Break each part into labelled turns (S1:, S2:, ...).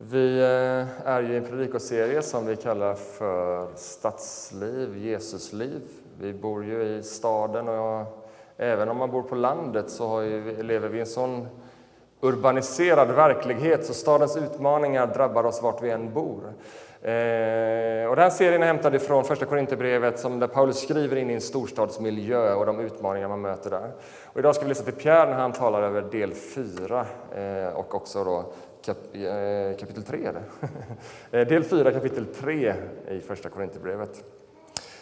S1: Vi eh, är ju i en predikoserie som vi kallar för Stadsliv, Jesusliv. Vi bor ju i staden och även om man bor på landet så ju, lever vi i en sån urbaniserad verklighet så stadens utmaningar drabbar oss vart vi än bor. Eh, och den här serien är hämtad ifrån Första Korinthierbrevet där Paulus skriver in i en storstadsmiljö och de utmaningar man möter där. Och idag ska vi lyssna till Pierre när han talar över del 4 eh, och också då kap, eh, kapitel 3. eller? Eh, del 4, kapitel 3 i Första Korinthierbrevet.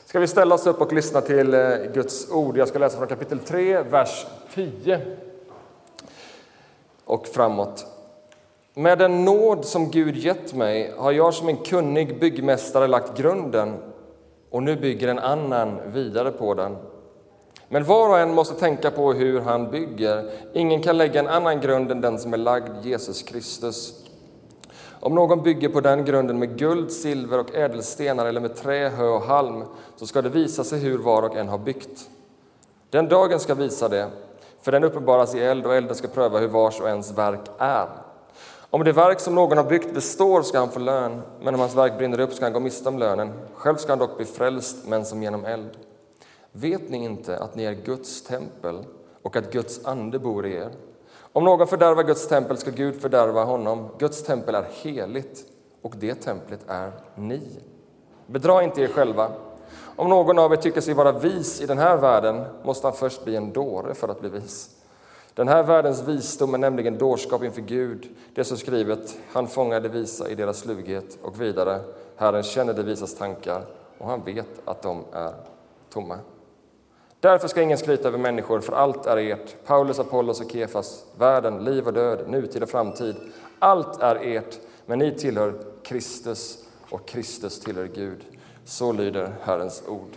S1: Ska vi ställa oss upp och lyssna till eh, Guds ord? Jag ska läsa från kapitel 3, vers 10 och framåt. Med den nåd som Gud gett mig har jag som en kunnig byggmästare lagt grunden och nu bygger en annan vidare på den. Men var och en måste tänka på hur han bygger. Ingen kan lägga en annan grund än den som är lagd, Jesus Kristus. Om någon bygger på den grunden med guld, silver och ädelstenar eller med trä, hö och halm så ska det visa sig hur var och en har byggt. Den dagen ska visa det, för den uppenbaras i eld och elden ska pröva hur vars och ens verk är. Om det verk som någon har byggt består ska han få lön, men om hans verk brinner upp ska han gå miste om lönen. Själv ska han dock bli frälst, men som genom eld. Vet ni inte att ni är Guds tempel och att Guds ande bor i er? Om någon fördärvar Guds tempel ska Gud fördärva honom. Guds tempel är heligt och det templet är ni. Bedra inte er själva. Om någon av er tycker sig vara vis i den här världen måste han först bli en dåre för att bli vis. Den här världens visdom är nämligen dårskap inför Gud. Det är så skrivet, han fångar de visa i deras slughet och vidare, Herren känner de visas tankar och han vet att de är tomma. Därför ska ingen skryta över människor, för allt är ert. Paulus, Apollos och Kefas, världen, liv och död, nutid och framtid. Allt är ert, men ni tillhör Kristus och Kristus tillhör Gud. Så lyder Herrens ord.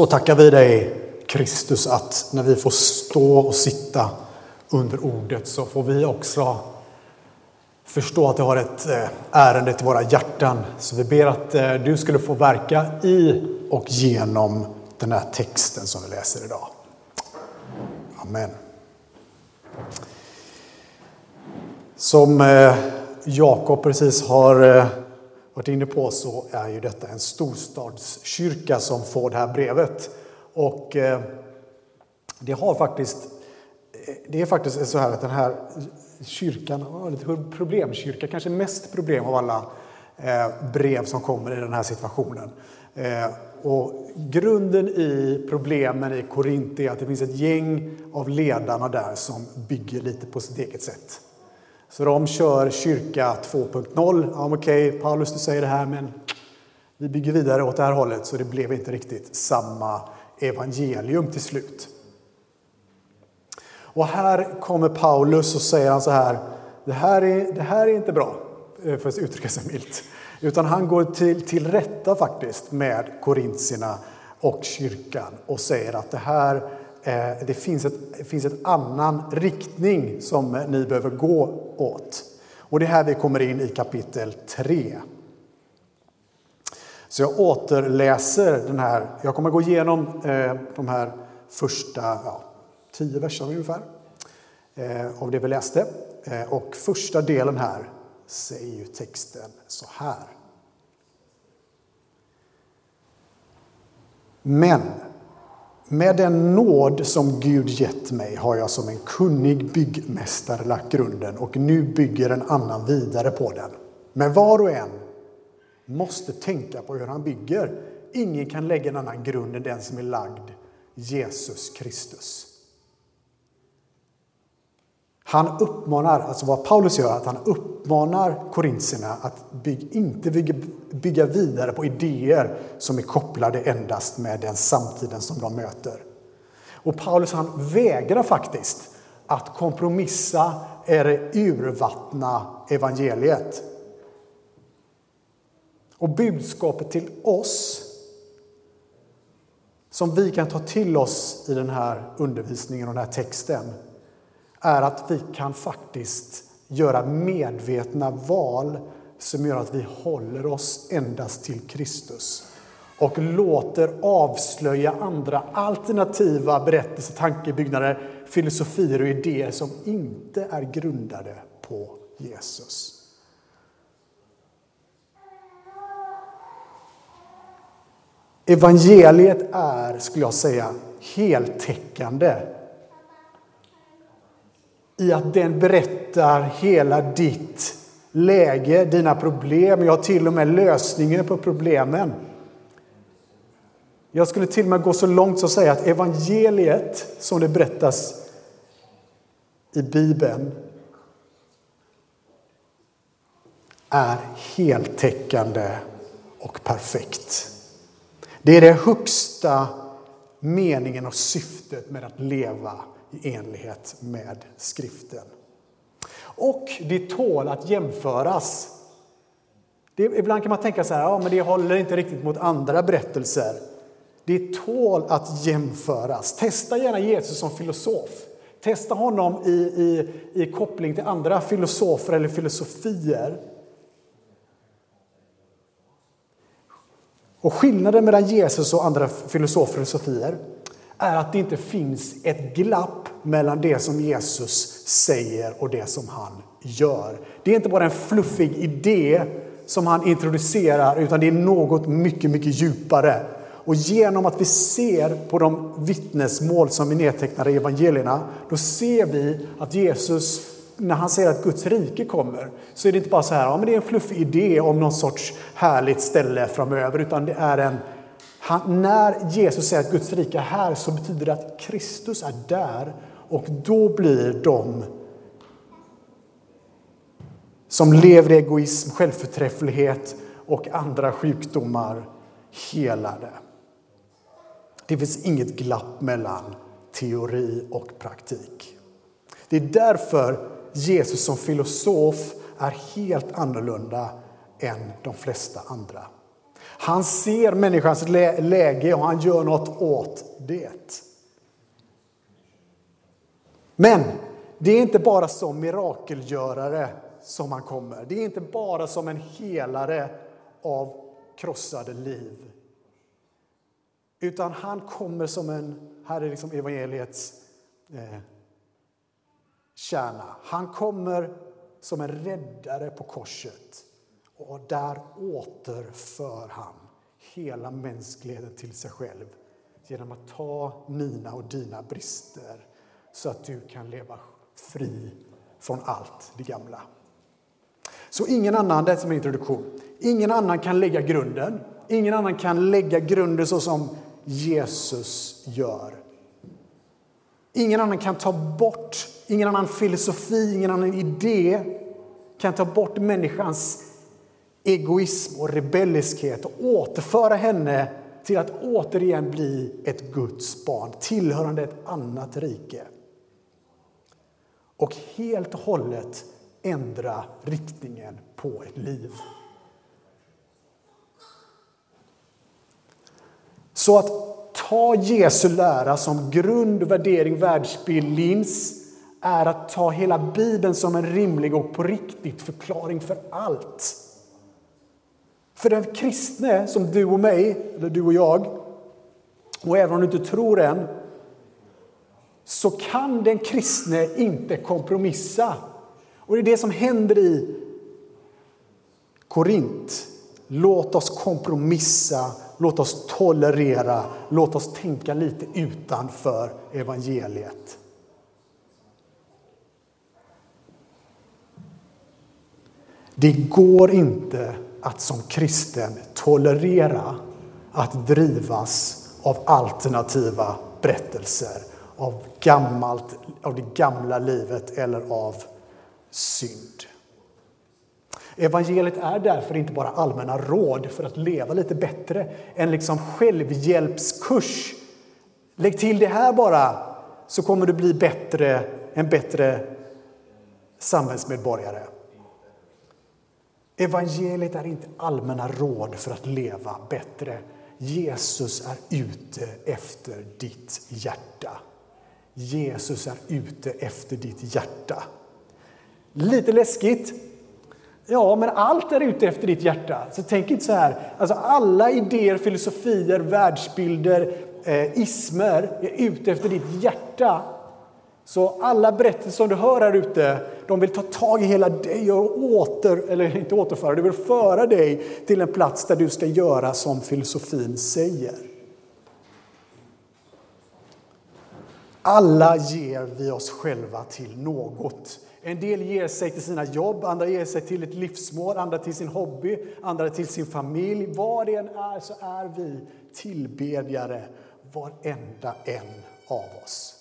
S2: Så tackar vi dig, Kristus, att när vi får stå och sitta under ordet så får vi också förstå att det har ett eh, ärende till våra hjärtan. Så vi ber att eh, du skulle få verka i och genom den här texten som vi läser idag. Amen. Som eh, Jakob precis har varit inne på så är ju detta en storstadskyrka som får det här brevet. Och eh, det har faktiskt, eh, det är faktiskt så här att den här kyrkan har lite problemkyrka, kanske mest problem av alla eh, brev som kommer i den här situationen. Och grunden i problemen i Korint är att det finns ett gäng av ledarna där som bygger lite på sitt eget sätt. Så de kör kyrka 2.0. Ja, Okej, okay, Paulus du säger det här men vi bygger vidare åt det här hållet så det blev inte riktigt samma evangelium till slut. Och här kommer Paulus och säger han så här, det här är, det här är inte bra, eh, för att uttrycka sig milt. Utan han går till, till rätta faktiskt med korintierna och kyrkan och säger att det här Eh, det finns, ett, finns ett annan riktning som eh, ni behöver gå åt. Och det är här vi kommer in i kapitel 3. Så jag återläser den här, jag kommer gå igenom eh, de här första ja, tio verserna ungefär eh, av det vi läste. Eh, och första delen här säger ju texten så här. Men med den nåd som Gud gett mig har jag som en kunnig byggmästare lagt grunden och nu bygger en annan vidare på den. Men var och en måste tänka på hur han bygger. Ingen kan lägga en annan grund än den som är lagd, Jesus Kristus. Han uppmanar, alltså vad Paulus gör, att han uppmanar korintierna att bygga, inte bygga, bygga vidare på idéer som är kopplade endast med den samtiden som de möter. Och Paulus han vägrar faktiskt att kompromissa eller urvattna evangeliet. Och budskapet till oss som vi kan ta till oss i den här undervisningen och den här texten är att vi kan faktiskt göra medvetna val som gör att vi håller oss endast till Kristus och låter avslöja andra alternativa berättelser, tankebyggnader, filosofier och idéer som inte är grundade på Jesus. Evangeliet är, skulle jag säga, heltäckande i att den berättar hela ditt läge, dina problem, ja till och med lösningen på problemen. Jag skulle till och med gå så långt som att säga att evangeliet som det berättas i Bibeln är heltäckande och perfekt. Det är det högsta meningen och syftet med att leva i enlighet med skriften. Och det tål att jämföras. Det, ibland kan man tänka så här, ja, men det håller inte riktigt mot andra berättelser. Det tål att jämföras. Testa gärna Jesus som filosof. Testa honom i, i, i koppling till andra filosofer eller filosofier. Och skillnaden mellan Jesus och andra filosofer och filosofier är att det inte finns ett glapp mellan det som Jesus säger och det som han gör. Det är inte bara en fluffig idé som han introducerar, utan det är något mycket, mycket djupare. Och genom att vi ser på de vittnesmål som är nedtecknade i evangelierna, då ser vi att Jesus, när han säger att Guds rike kommer, så är det inte bara så här, ja men det är en fluffig idé om någon sorts härligt ställe framöver, utan det är en han, när Jesus säger att Guds rike är här så betyder det att Kristus är där och då blir de som lever i egoism, självförträfflighet och andra sjukdomar helade. Det finns inget glapp mellan teori och praktik. Det är därför Jesus som filosof är helt annorlunda än de flesta andra. Han ser människans läge och han gör något åt det. Men det är inte bara som mirakelgörare som han kommer. Det är inte bara som en helare av krossade liv. Utan han kommer som en, här är liksom evangeliets eh, kärna. Han kommer som en räddare på korset. Och där återför han hela mänskligheten till sig själv genom att ta mina och dina brister så att du kan leva fri från allt det gamla. Så ingen annan, det är som introduktion, ingen annan kan lägga grunden. Ingen annan kan lägga grunden så som Jesus gör. Ingen annan kan ta bort, ingen annan filosofi, ingen annan idé kan ta bort människans egoism och rebelliskhet och återföra henne till att återigen bli ett Guds barn, tillhörande ett annat rike. Och helt och hållet ändra riktningen på ett liv. Så att ta Jesu lära som grund, värdering, världsbild, lins är att ta hela Bibeln som en rimlig och på riktigt förklaring för allt. För den kristne som du och mig, eller du och jag, och även om du inte tror än, så kan den kristne inte kompromissa. Och det är det som händer i Korint. Låt oss kompromissa, låt oss tolerera, låt oss tänka lite utanför evangeliet. Det går inte att som kristen tolerera att drivas av alternativa berättelser av, gammalt, av det gamla livet eller av synd. Evangeliet är därför inte bara allmänna råd för att leva lite bättre, en liksom självhjälpskurs. Lägg till det här bara, så kommer du bli bättre, en bättre samhällsmedborgare. Evangeliet är inte allmänna råd för att leva bättre. Jesus är ute efter ditt hjärta. Jesus är ute efter ditt hjärta. Lite läskigt. Ja, men allt är ute efter ditt hjärta. Så tänk inte så här. Alltså alla idéer, filosofier, världsbilder, eh, ismer är ute efter ditt hjärta. Så alla berättelser som du hör här ute, de vill ta tag i hela dig och åter, eller inte återföra, de vill föra dig till en plats där du ska göra som filosofin säger. Alla ger vi oss själva till något. En del ger sig till sina jobb, andra ger sig till ett livsmål, andra till sin hobby, andra till sin familj. Vad det än är så är vi tillbedjare, varenda en av oss.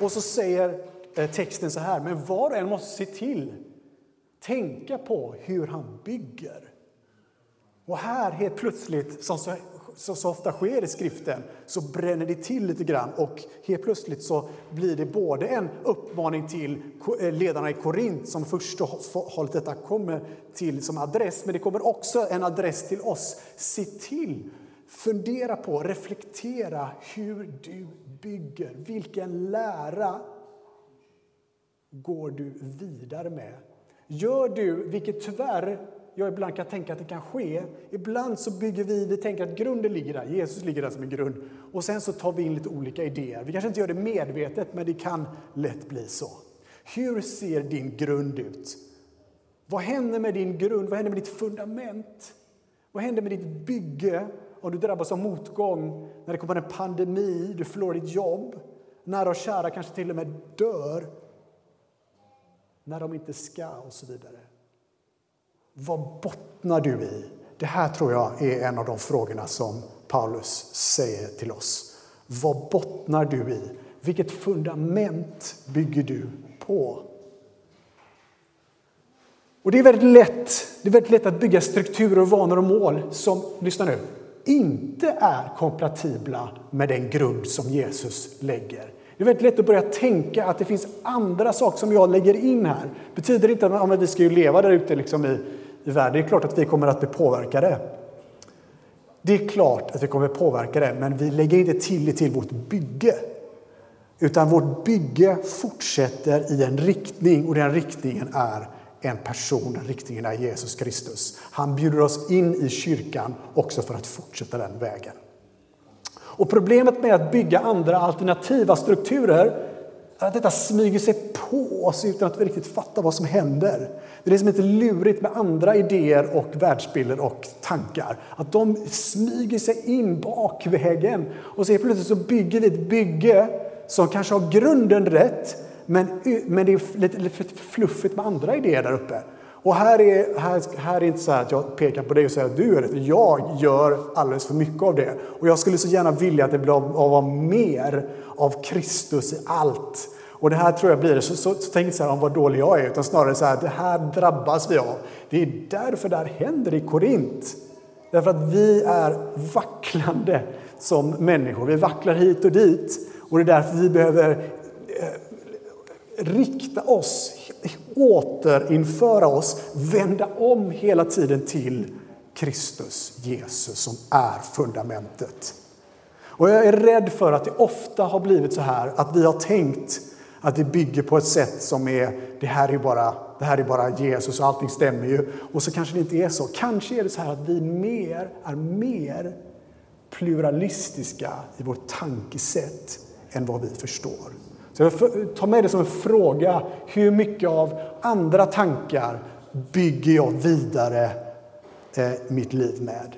S2: Och så säger eh, texten så här, men var och en måste se till, tänka på hur han bygger. Och här helt plötsligt, som så, så, så, ofta sker i skriften, så bränner det till lite grann och helt plötsligt så blir det både en uppmaning till eh, ledarna i Korint som först hållet detta kommer till som adress, men det kommer också en adress till oss. Se till, fundera på, reflektera hur du bygger? Vilken lära går du vidare med? Gör du, vilket tyvärr jag ibland kan tänka att det kan ske. Ibland så bygger vi, vi tänker att grunden ligger där, Jesus ligger där som en grund. Och sen så tar vi in lite olika idéer. Vi kanske inte gör det medvetet, men det kan lätt bli så. Hur ser din grund ut? Vad händer med din grund? Vad händer med ditt fundament? Vad händer med ditt bygge? Om du drabbas av motgång, när det kommer en pandemi, du förlorar ditt jobb, nära och kära kanske till och med dör, när de inte ska och så vidare. Vad bottnar du i? Det här tror jag är en av de frågorna som Paulus säger till oss. Vad bottnar du i? Vilket fundament bygger du på? Och det är väldigt lätt, det är väldigt lätt att bygga strukturer, vanor och mål som, lyssna nu, inte är kompatibla med den grund som Jesus lägger. Det är väldigt lätt att börja tänka att det finns andra saker som jag lägger in här. Det betyder inte att ja, vi ska ju leva där ute liksom i, i världen. Det är klart att vi kommer att bli påverkade. Det är klart att vi kommer att påverka det, men vi lägger inte till det till vårt bygge. Utan vårt bygge fortsätter i en riktning och den riktningen är en person, den riktningen är Jesus Kristus. Han bjuder oss in i kyrkan också för att fortsätta den vägen. Och problemet med att bygga andra alternativa strukturer är att detta smyger sig på oss utan att vi riktigt fattar vad som händer. Det är det som är lite lurigt med andra idéer och världsbilder och tankar. Att de smyger sig in bakvägen och så plötsligt så bygger vi ett bygge som kanske har grunden rätt men, men det är lite, lite fluffigt med andra idéer där uppe. Och här är, här, här är inte så att jag pekar på dig och säger att du är det, jag gör alldeles för mycket av det. Och jag skulle så gärna vilja att det blir av, av mer av Kristus i allt. Och det här tror jag blir det. Så, så, så tänk inte så här om vad dålig jag är, utan snarare så här, det här drabbas vi av. Det är därför det här händer i Korint. Därför att vi är vacklande som människor. Vi vacklar hit och dit. Och det är därför vi behöver rikta oss, återinföra oss, vända om hela tiden till Kristus, Jesus, som är fundamentet. Och jag är rädd för att det ofta har blivit så här att vi har tänkt att det bygger på ett sätt som är det här är bara, det här är bara Jesus och allting stämmer ju. Och så kanske det inte är så. Kanske är det så här att vi mer, är mer pluralistiska i vårt tankesätt än vad vi förstår. Så jag tar med det som en fråga. Hur mycket av andra tankar bygger jag vidare eh, mitt liv med?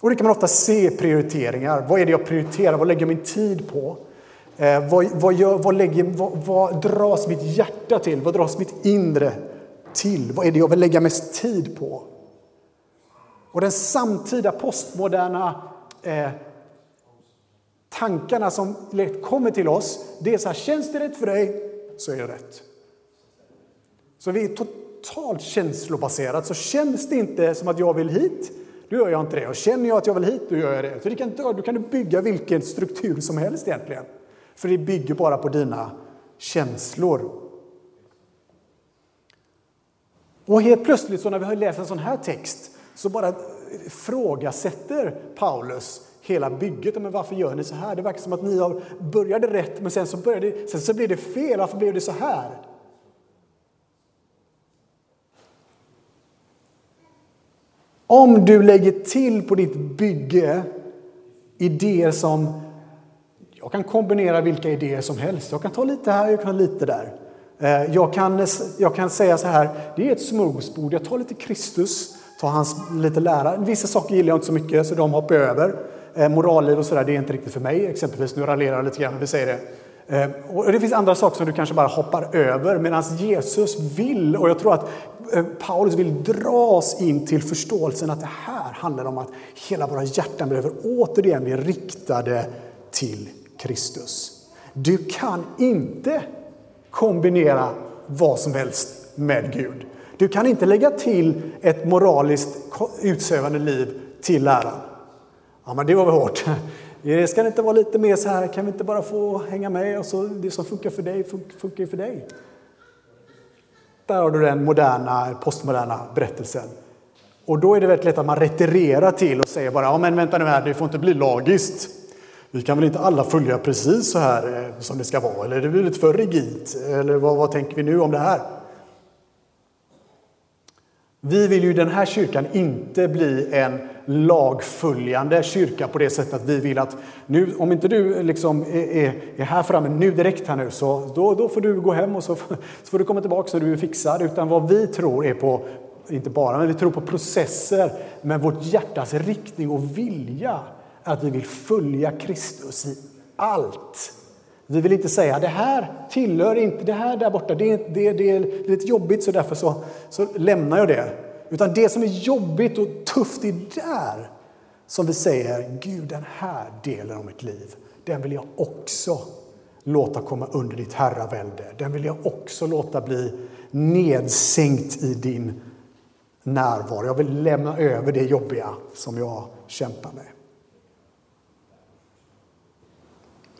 S2: Och det kan man ofta se i prioriteringar. Vad är det jag prioriterar? Vad lägger jag min tid på? Eh, vad, vad, gör, vad, lägger, vad, vad dras mitt hjärta till? Vad dras mitt inre till? Vad är det jag vill lägga mest tid på? Och den samtida postmoderna eh, tankarna som lätt kommer till oss, det är så här, känns det rätt för dig så är det rätt. Så vi är totalt känslobaserat. Så känns det inte som att jag vill hit, då gör jag inte det. Och känner jag att jag vill hit, då gör jag det. Så det kan, då kan du bygga vilken struktur som helst egentligen. För det bygger bara på dina känslor. Och helt plötsligt så när vi har läst en sån här text så bara ifrågasätter Paulus hela bygget. Men varför gör ni så här? Det verkar som att ni har började rätt men sen så, började, sen så blev det fel. Varför blev det så här? Om du lägger till på ditt bygge idéer som... Jag kan kombinera vilka idéer som helst. Jag kan ta lite här, jag kan ta lite där. Eh, jag kan, jag kan säga så här, det är ett smörgåsbord. Jag tar lite Kristus, tar hans lite lära. Vissa saker gillar jag inte så mycket, så de hoppar jag över. Eh, moralliv och sådär, det är inte riktigt för mig. Exempelvis, nu raljerar jag lite grann, vi säger det. Eh, och det finns andra saker som du kanske bara hoppar över medan Jesus vill, och jag tror att eh, Paulus vill dras in till förståelsen att det här handlar om att hela våra hjärtan behöver återigen bli riktade till Kristus. Du kan inte kombinera vad som helst med Gud. Du kan inte lägga till ett moraliskt utsövande liv till läran. Ja, men det var väl hårt. Det ska inte vara lite mer så här, kan vi inte bara få hänga med och så det som funkar för dig funkar ju för dig. Där har du den moderna, postmoderna berättelsen. Och då är det väldigt lätt att man retirerar till och säger bara, ja men vänta nu här, det får inte bli lagiskt. Vi kan väl inte alla följa precis så här eh, som det ska vara, eller det blir lite för rigidt, eller vad, vad tänker vi nu om det här? Vi vill ju i den här kyrkan inte bli en lagföljande kyrka på det sättet att vi vill att nu, om inte du liksom är, är, här framme nu direkt här nu så då, då får du gå hem och så, så får du komma tillbaka så du är fixad. Utan vad vi tror är på, inte bara, men vi tror på processer med vårt hjärtas riktning och vilja. Att vi vill följa Kristus i allt. Vi vill inte säga det här tillhör inte, det här där borta, det, det, det, det är lite jobbigt så därför så, så lämnar jag det. Utan det som är jobbigt och tufft är där som vi säger, Gud den här delen av mitt liv, den vill jag också låta komma under ditt herravälde. Den vill jag också låta bli nedsänkt i din närvaro. Jag vill lämna över det jobbiga som jag kämpar med.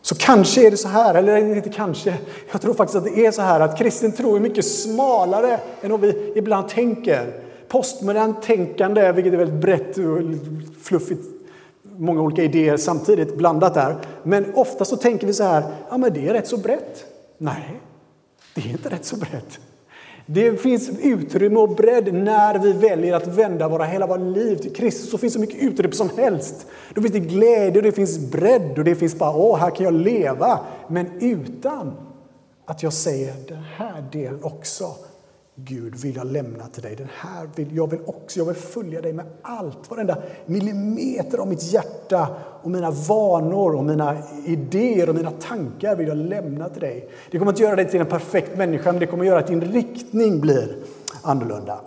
S2: Så kanske är det så här, eller inte kanske, jag tror faktiskt att det är så här att kristen tro är mycket smalare än vad vi ibland tänker. Postmodernt tänkande, vilket är väldigt brett och fluffigt, många olika idéer samtidigt blandat där. Men ofta så tänker vi så här, ja men det är rätt så brett. Nej, det är inte rätt så brett. Det finns utrymme och bredd när vi väljer att vända våra, hela våra liv till Kristus. Så finns så mycket utrymme som helst. Då finns det glädje, och det finns bredd och det finns bara, åh, här kan jag leva. Men utan att jag säger den här delen också Gud vill jag lämna till dig. Den här vill, jag vill också jag vill följa dig med allt. Varenda millimeter av mitt hjärta och mina vanor och mina idéer och mina tankar vill jag lämna till dig. Det kommer att göra dig till en perfekt människa, men det kommer att göra att din riktning blir annorlunda.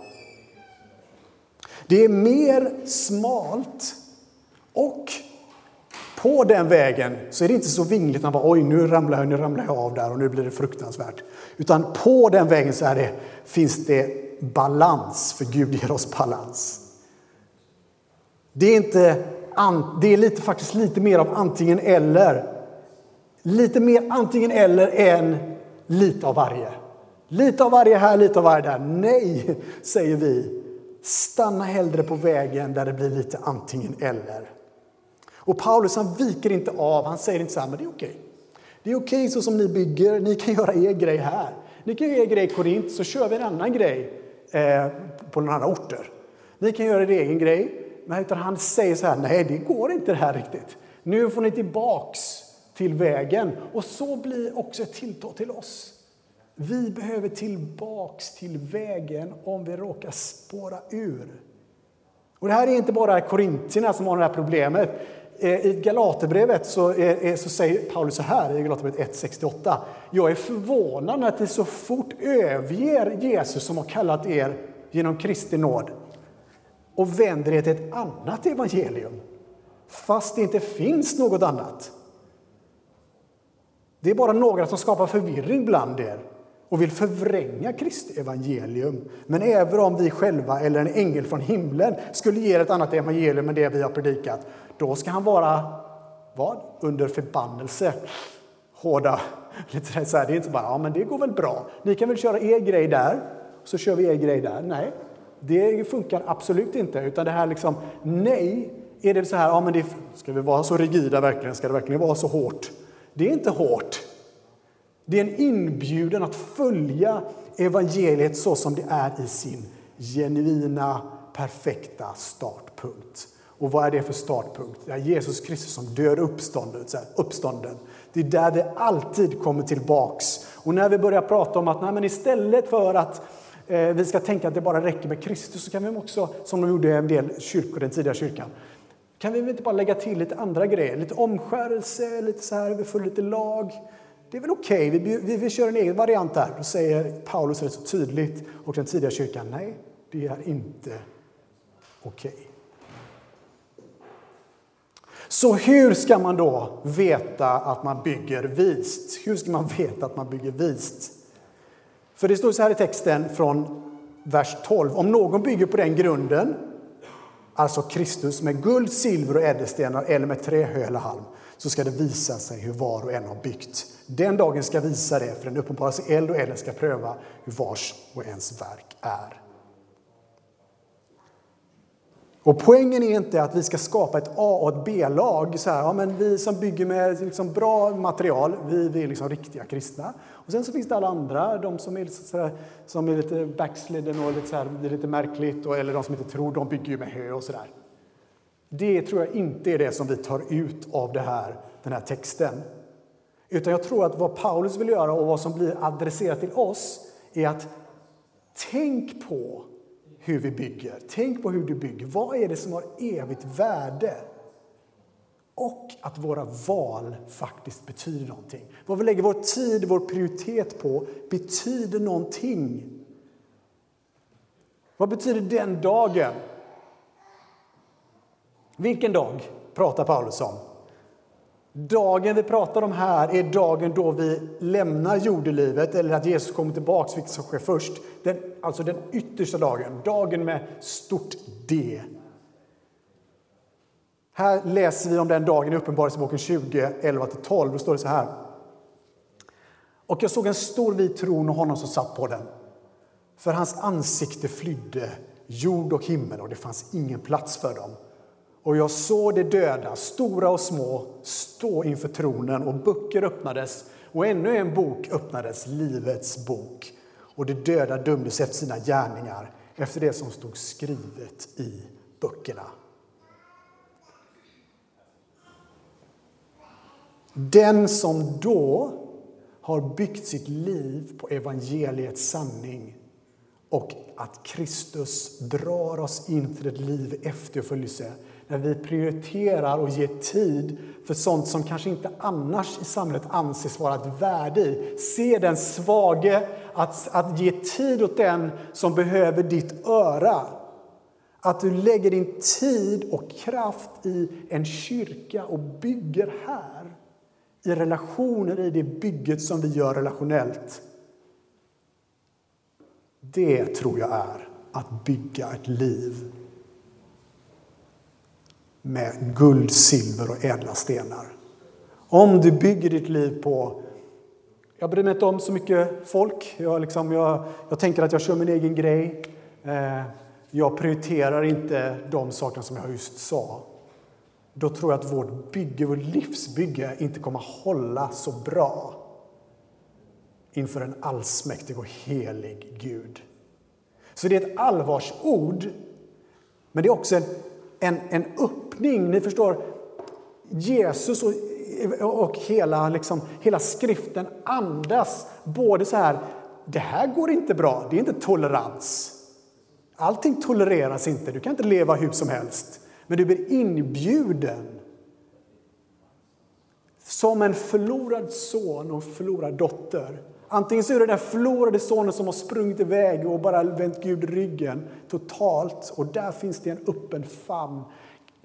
S2: Det är mer smalt och på den vägen så är det inte så vingligt. Man bara, oj, nu ramlar jag, nu ramlar jag av där och nu blir det fruktansvärt. Utan på den vägen så är det, finns det balans, för Gud ger oss balans. Det är, inte, det är lite, faktiskt lite mer av antingen eller. Lite mer antingen eller än lite av varje. Lite av varje här, lite av varje där. Nej, säger vi. Stanna hellre på vägen där det blir lite antingen eller. Och Paulus han viker inte av, han säger inte så här, men det är okej. Det är okej så som ni bygger, ni kan göra er grej här. Ni kan göra er grej i Korint, så kör vi en annan grej eh, på några andra orter. Ni kan göra er egen grej, men utan han säger så här, nej det går inte det här riktigt. Nu får ni tillbaks till vägen. Och så blir också ett tilltal till oss. Vi behöver tillbaks till vägen om vi råkar spåra ur. Och det här är inte bara korintierna som har det här problemet. Eh, I Galaterbrevet så, så säger Paulus så här i Galaterbrevet 1.68. Jag är förvånad att ni så fort överger Jesus som har kallat er genom Kristi nåd och vänder er till ett annat evangelium fast det inte finns något annat. Det är bara några som skapar förvirring bland er och vill förvränga Kristi evangelium. Men även om vi själva eller en ängel från himlen skulle ge ett annat evangelium än det vi har predikat, då ska han vara vad? Under förbannelse. Hårda. Lite så här, det är inte bara ja, men det går väl bra. Ni kan väl köra er grej där, så kör vi er grej där. Nej, det funkar absolut inte. Utan det här liksom, nej, är det så här, ja men det, ska vi vara så rigida verkligen? Ska det verkligen vara så hårt? Det är inte hårt. Det är en inbjudan att följa evangeliet så som det är i sin genuina, perfekta startpunkt. Och vad är det för startpunkt? Det är Jesus Kristus som dör uppstånden. Det är där vi alltid kommer tillbaks. Och när vi börjar prata om att nej, men istället för att eh, vi ska tänka att det bara räcker med Kristus så kan vi också, som de gjorde i en del kyrkor, den tidiga kyrkan, kan vi inte bara lägga till lite andra grejer? Lite omskärelse, lite så här, vi får lite lag. Det är väl okej, okay. vi, vi, vi kör en egen variant där. Då säger Paulus rätt så tydligt och den tidiga kyrkan, nej, det är inte okej. Okay. Så hur ska man då veta att man bygger vist? Hur ska man veta att man bygger vist? För det står så här i texten från vers 12. Om någon bygger på den grunden, alltså Kristus med guld, silver och ädelstenar eller med trähö eller halm, så ska det visa sig hur var och en har byggt. Den dagen ska visa det, för den uppenbaras i eld och elden ska pröva hur vars och ens verk är. Och poängen är inte att vi ska skapa ett A och ett B-lag. Så här, ja, men vi som bygger med liksom bra material, vi, vi är liksom riktiga kristna. Och sen så finns det alla andra, de som är, så här, som är lite backslidden och lite, så här, det är lite märkligt, och, eller de som inte tror, de bygger ju med hö och sådär. Det tror jag inte är det som vi tar ut av det här, den här texten. Utan jag tror att vad Paulus vill göra och vad som blir adresserat till oss är att tänk på hur vi bygger. Tänk på hur du bygger. Vad är det som har evigt värde? Och att våra val faktiskt betyder någonting. Vad vi lägger vår tid, vår prioritet på, betyder någonting. Vad betyder den dagen? Vilken dag pratar Paulus om? Dagen vi pratar om här är dagen då vi lämnar jordelivet eller att Jesus kommer tillbaka, vilket som sker först. Den, alltså den yttersta dagen, dagen med stort D. Här läser vi om den dagen i Uppenbarelseboken 20, 11-12. Då står det så här. Och jag såg en stor vit tron och honom som satt på den. För hans ansikte flydde jord och himmel och det fanns ingen plats för dem. Och jag såg de döda, stora och små, stå inför tronen och böcker öppnades och ännu en bok öppnades, Livets bok. Och de döda dömdes efter sina gärningar, efter det som stod skrivet i böckerna. Den som då har byggt sitt liv på evangeliets sanning och att Kristus drar oss in till ett liv i efterföljelse när vi prioriterar och ger tid för sånt som kanske inte annars i samhället anses vara ett värde i. Se den svage, att, att ge tid åt den som behöver ditt öra. Att du lägger din tid och kraft i en kyrka och bygger här. I relationer, i det bygget som vi gör relationellt. Det tror jag är att bygga ett liv med guld, silver och ädla stenar. Om du bygger ditt liv på jag bryr mig inte om så mycket folk. Jag, liksom, jag, jag tänker att jag kör min egen grej. Eh, jag prioriterar inte de sakerna som jag just sa. Då tror jag att vårt bygge, vårt livsbygge inte kommer hålla så bra inför en allsmäktig och helig Gud. Så det är ett allvarsord, men det är också en, en, en öppning. Ni förstår, Jesus och, och hela, liksom, hela skriften andas både så här, det här går inte bra, det är inte tolerans. Allting tolereras inte, du kan inte leva hur som helst. Men du blir inbjuden som en förlorad son och förlorad dotter Antingen så är det den förlorade sonen som har sprungit iväg och bara vänt Gud ryggen totalt. Och där finns det en öppen famn.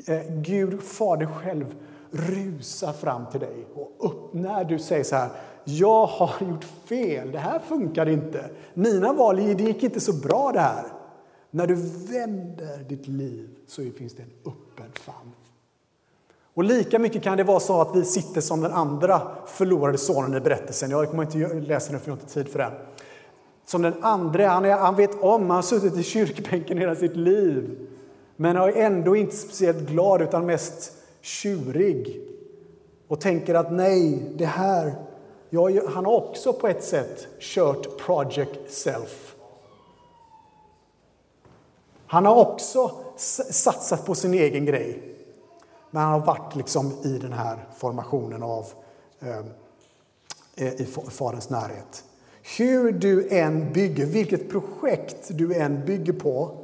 S2: Eh, Gud, Fader själv, rusar fram till dig. Och upp, när du säger så här, jag har gjort fel, det här funkar inte. Mina val, det gick inte så bra det här. När du vänder ditt liv så finns det en öppen famn. Och lika mycket kan det vara så att vi sitter som den andra förlorade sonen i berättelsen. Jag kommer inte läsa den för jag har inte tid för den. Som den andra, han, är, han vet om, han har suttit i kyrkbänken hela sitt liv. Men är ändå inte speciellt glad utan mest tjurig. Och tänker att nej, det här... Jag, han har också på ett sätt kört Project Self. Han har också satsat på sin egen grej. Men han har varit liksom i den här formationen av ehm, eh, i Faderns närhet. Hur du än bygger, vilket projekt du än bygger på,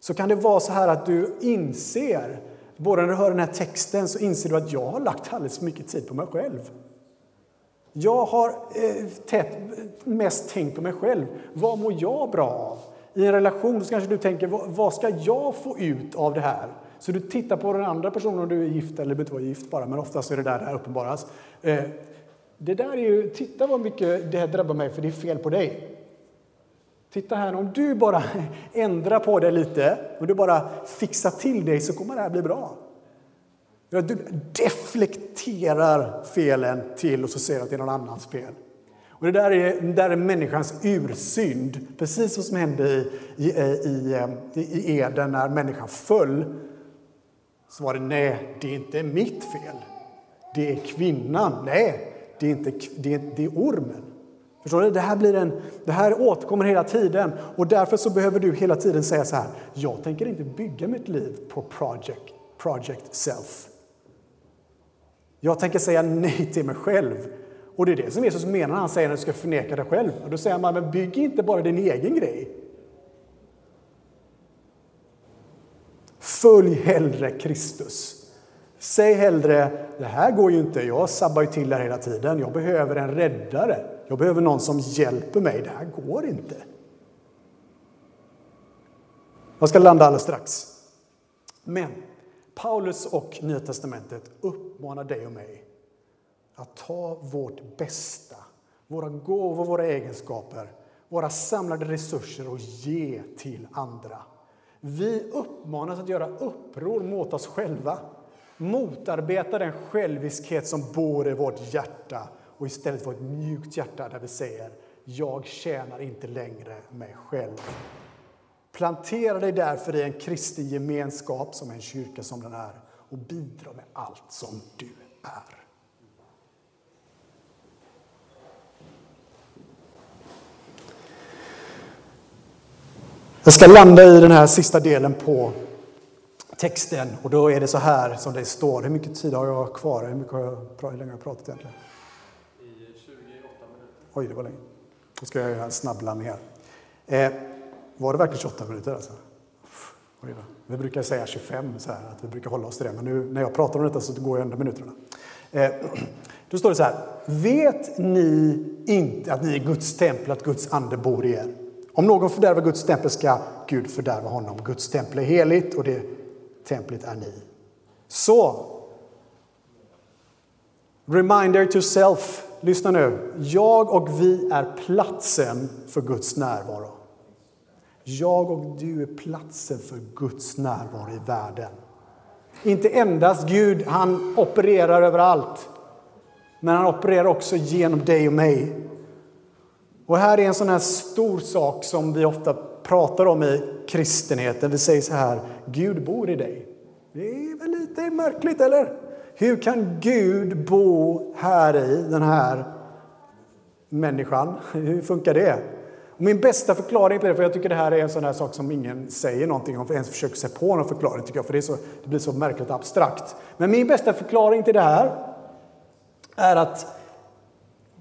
S2: så kan det vara så här att du inser, både när du hör den här texten, så inser du att jag har lagt alldeles för mycket tid på mig själv. Jag har eh, tätt, mest tänkt på mig själv. Vad mår jag bra av? I en relation så kanske du tänker, vad ska jag få ut av det här? Så du tittar på den andra personen om du är gift, eller behöver inte vara gift bara, men oftast är det där det här uppenbaras. Eh, det där är ju, titta vad mycket det här drabbar mig, för det är fel på dig. Titta här, om du bara ändrar på det lite och du bara fixar till dig så kommer det här bli bra. Du deflekterar felen till och så säger att det är någon annans fel. Och det där är, det där är människans ursynd, precis vad som hände i, i, i, i Eden när människan föll svarade nej, det är inte mitt fel. Det är kvinnan. Nej, det är, inte, det är, det är ormen. Förstår du? Det här, blir en, det här återkommer hela tiden och därför så behöver du hela tiden säga så här. Jag tänker inte bygga mitt liv på project, project self. Jag tänker säga nej till mig själv. Och det är det som Jesus menar när han säger att du ska förneka dig själv. Och då säger man, men bygg inte bara din egen grej. Följ hellre Kristus. Säg hellre, det här går ju inte, jag sabbar ju till här hela tiden, jag behöver en räddare. Jag behöver någon som hjälper mig, det här går inte. Jag ska landa alldeles strax. Men Paulus och Nya Testamentet uppmanar dig och mig att ta vårt bästa, våra gåvor, våra egenskaper, våra samlade resurser och ge till andra. Vi uppmanas att göra uppror mot oss själva motarbeta den själviskhet som bor i vårt hjärta och istället få ett mjukt hjärta där vi säger jag tjänar inte längre mig själv. Plantera dig därför i en kristen gemenskap som en kyrka som den är och bidra med allt som du är. Jag ska landa i den här sista delen på texten. Och då är det så här som det står. Hur mycket tid har jag kvar? Hur, mycket har jag, hur länge har jag pratat egentligen?
S1: I 28 minuter.
S2: Oj, det var länge. Då ska jag göra en snabblandning här. Eh, var det verkligen 28 minuter? Alltså? Oj då. Vi brukar säga 25, så här, att vi brukar hålla oss till det. Men nu när jag pratar om detta så går jag under minuterna. Eh, då står det så här. Vet ni inte att ni är Guds tempel, att Guds ande bor i er? Om någon fördärvar Guds tempel ska Gud fördärva honom. Guds tempel är heligt och det templet är ni. Så, reminder to self. Lyssna nu. Jag och vi är platsen för Guds närvaro. Jag och du är platsen för Guds närvaro i världen. Inte endast Gud, han opererar överallt. Men han opererar också genom dig och mig. Och här är en sån här stor sak som vi ofta pratar om i kristenheten. Vi säger så här, Gud bor i dig. Det är väl lite märkligt, eller? Hur kan Gud bo här i den här människan? Hur funkar det? Och min bästa förklaring på det, för jag tycker det här är en sån här sak som ingen säger någonting om, för ens försöker sig på någon förklaring, tycker jag, för det, så, det blir så märkligt abstrakt. Men min bästa förklaring till det här är att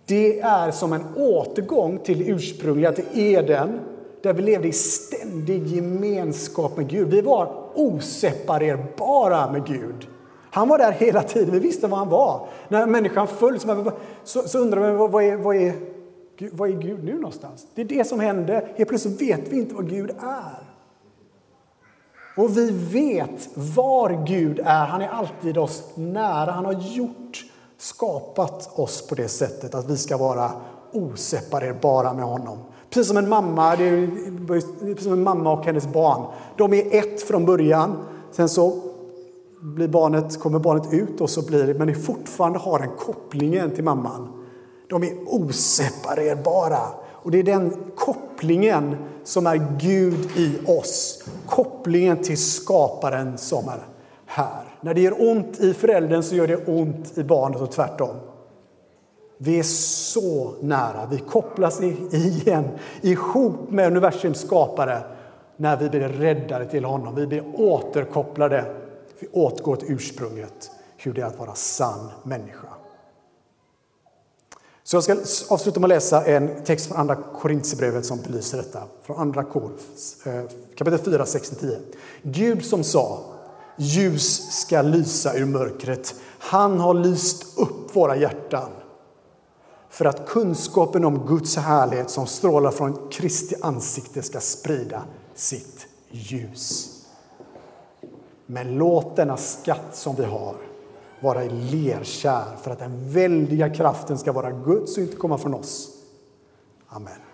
S2: det är som en återgång till ursprungliga, till Eden, där vi levde i ständig gemenskap med Gud. Vi var oseparerbara med Gud. Han var där hela tiden, vi visste var han var. När människan föll så, så, så man vad, vad, är, vad, är, vad är Gud nu någonstans? Det är det som hände. Helt plötsligt vet vi inte vad Gud är. Och vi vet var Gud är. Han är alltid oss nära. Han har gjort, skapat oss på det sättet att vi ska vara oseparerbara med honom. Precis som en mamma, det är precis som en mamma och hennes barn. De är ett från början. Sen så blir barnet, kommer barnet ut och så blir det, men det fortfarande har den kopplingen till mamman. De är oseparerbara. Och det är den kopplingen som är Gud i oss. Kopplingen till skaparen som är här. När det gör ont i föräldern så gör det ont i barnet och tvärtom. Vi är så nära. Vi kopplas igen ihop med universums skapare när vi blir räddade till honom. Vi blir återkopplade. Vi återgår till ursprunget, hur det är att vara sann människa. Så jag ska avsluta med att läsa en text från Andra Korintierbrevet som belyser detta. Från Andra Kor, eh, kapitel 4, 6-10. Gud som sa ljus ska lysa ur mörkret. Han har lyst upp våra hjärtan för att kunskapen om Guds härlighet som strålar från Kristi ansikte ska sprida sitt ljus. Men låt denna skatt som vi har vara i lerkärl för att den väldiga kraften ska vara Guds och inte komma från oss. Amen.